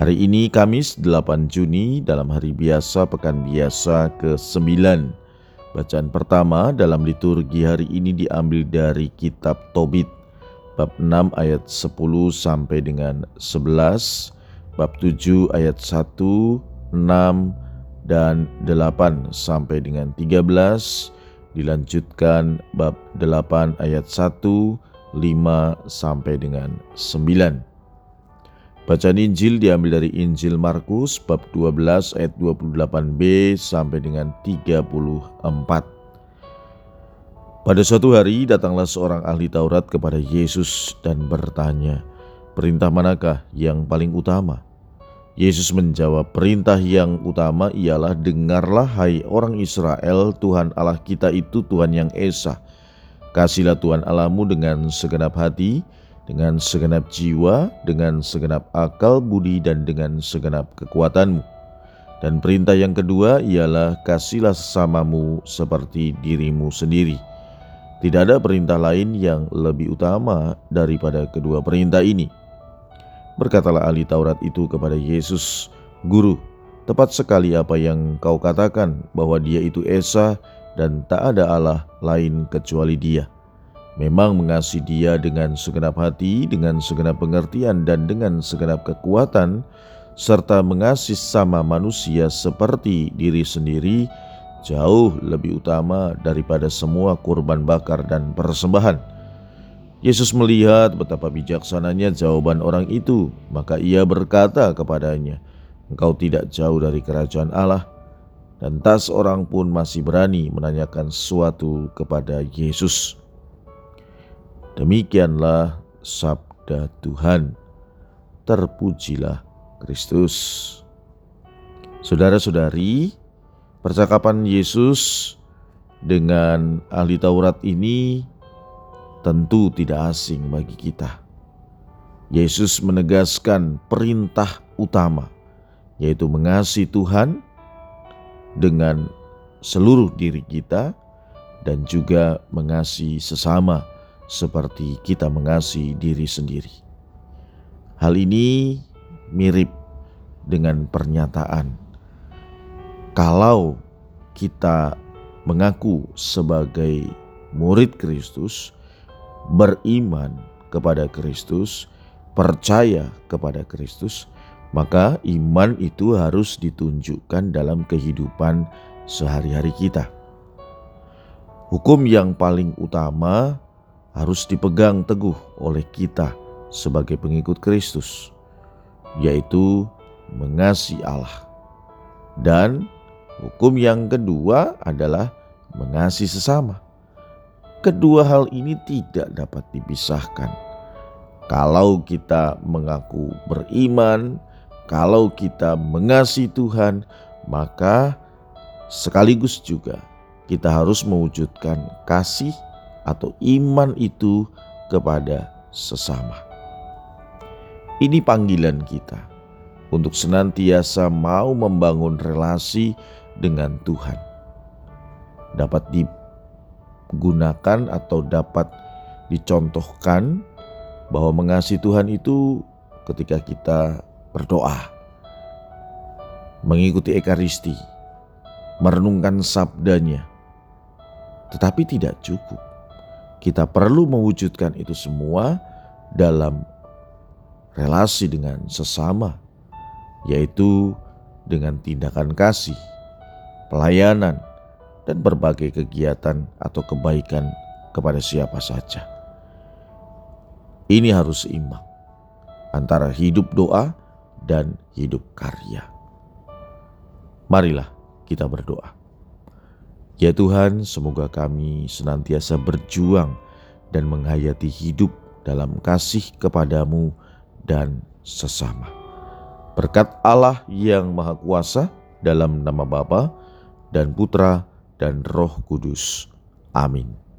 Hari ini Kamis 8 Juni dalam hari biasa pekan biasa ke-9. Bacaan pertama dalam liturgi hari ini diambil dari kitab Tobit bab 6 ayat 10 sampai dengan 11, bab 7 ayat 1, 6 dan 8 sampai dengan 13, dilanjutkan bab 8 ayat 1, 5 sampai dengan 9. Bacaan Injil diambil dari Injil Markus bab 12 ayat 28b sampai dengan 34. Pada suatu hari datanglah seorang ahli Taurat kepada Yesus dan bertanya, "Perintah manakah yang paling utama?" Yesus menjawab, "Perintah yang utama ialah dengarlah hai orang Israel, Tuhan Allah kita itu Tuhan yang esa. Kasihlah Tuhan Allahmu dengan segenap hati, dengan segenap jiwa, dengan segenap akal budi, dan dengan segenap kekuatanmu. Dan perintah yang kedua ialah kasihlah sesamamu seperti dirimu sendiri. Tidak ada perintah lain yang lebih utama daripada kedua perintah ini. Berkatalah ahli Taurat itu kepada Yesus, Guru, tepat sekali apa yang kau katakan bahwa dia itu Esa dan tak ada Allah lain kecuali dia memang mengasihi dia dengan segenap hati, dengan segenap pengertian, dan dengan segenap kekuatan, serta mengasihi sama manusia seperti diri sendiri, jauh lebih utama daripada semua kurban bakar dan persembahan. Yesus melihat betapa bijaksananya jawaban orang itu, maka ia berkata kepadanya, "Engkau tidak jauh dari kerajaan Allah." Dan tak seorang pun masih berani menanyakan sesuatu kepada Yesus. Demikianlah sabda Tuhan. Terpujilah Kristus. Saudara-saudari, percakapan Yesus dengan ahli Taurat ini tentu tidak asing bagi kita. Yesus menegaskan perintah utama, yaitu mengasihi Tuhan dengan seluruh diri kita dan juga mengasihi sesama seperti kita mengasihi diri sendiri. Hal ini mirip dengan pernyataan kalau kita mengaku sebagai murid Kristus, beriman kepada Kristus, percaya kepada Kristus, maka iman itu harus ditunjukkan dalam kehidupan sehari-hari kita. Hukum yang paling utama harus dipegang teguh oleh kita sebagai pengikut Kristus, yaitu mengasihi Allah. Dan hukum yang kedua adalah mengasihi sesama. Kedua hal ini tidak dapat dipisahkan. Kalau kita mengaku beriman, kalau kita mengasihi Tuhan, maka sekaligus juga kita harus mewujudkan kasih atau iman itu kepada sesama. Ini panggilan kita untuk senantiasa mau membangun relasi dengan Tuhan. Dapat digunakan atau dapat dicontohkan bahwa mengasihi Tuhan itu ketika kita berdoa, mengikuti Ekaristi, merenungkan sabdanya, tetapi tidak cukup kita perlu mewujudkan itu semua dalam relasi dengan sesama, yaitu dengan tindakan kasih, pelayanan, dan berbagai kegiatan atau kebaikan kepada siapa saja. Ini harus seimbang antara hidup doa dan hidup karya. Marilah kita berdoa. Ya Tuhan, semoga kami senantiasa berjuang dan menghayati hidup dalam kasih kepadamu dan sesama. Berkat Allah yang Maha Kuasa dalam nama Bapa dan Putra dan Roh Kudus. Amin.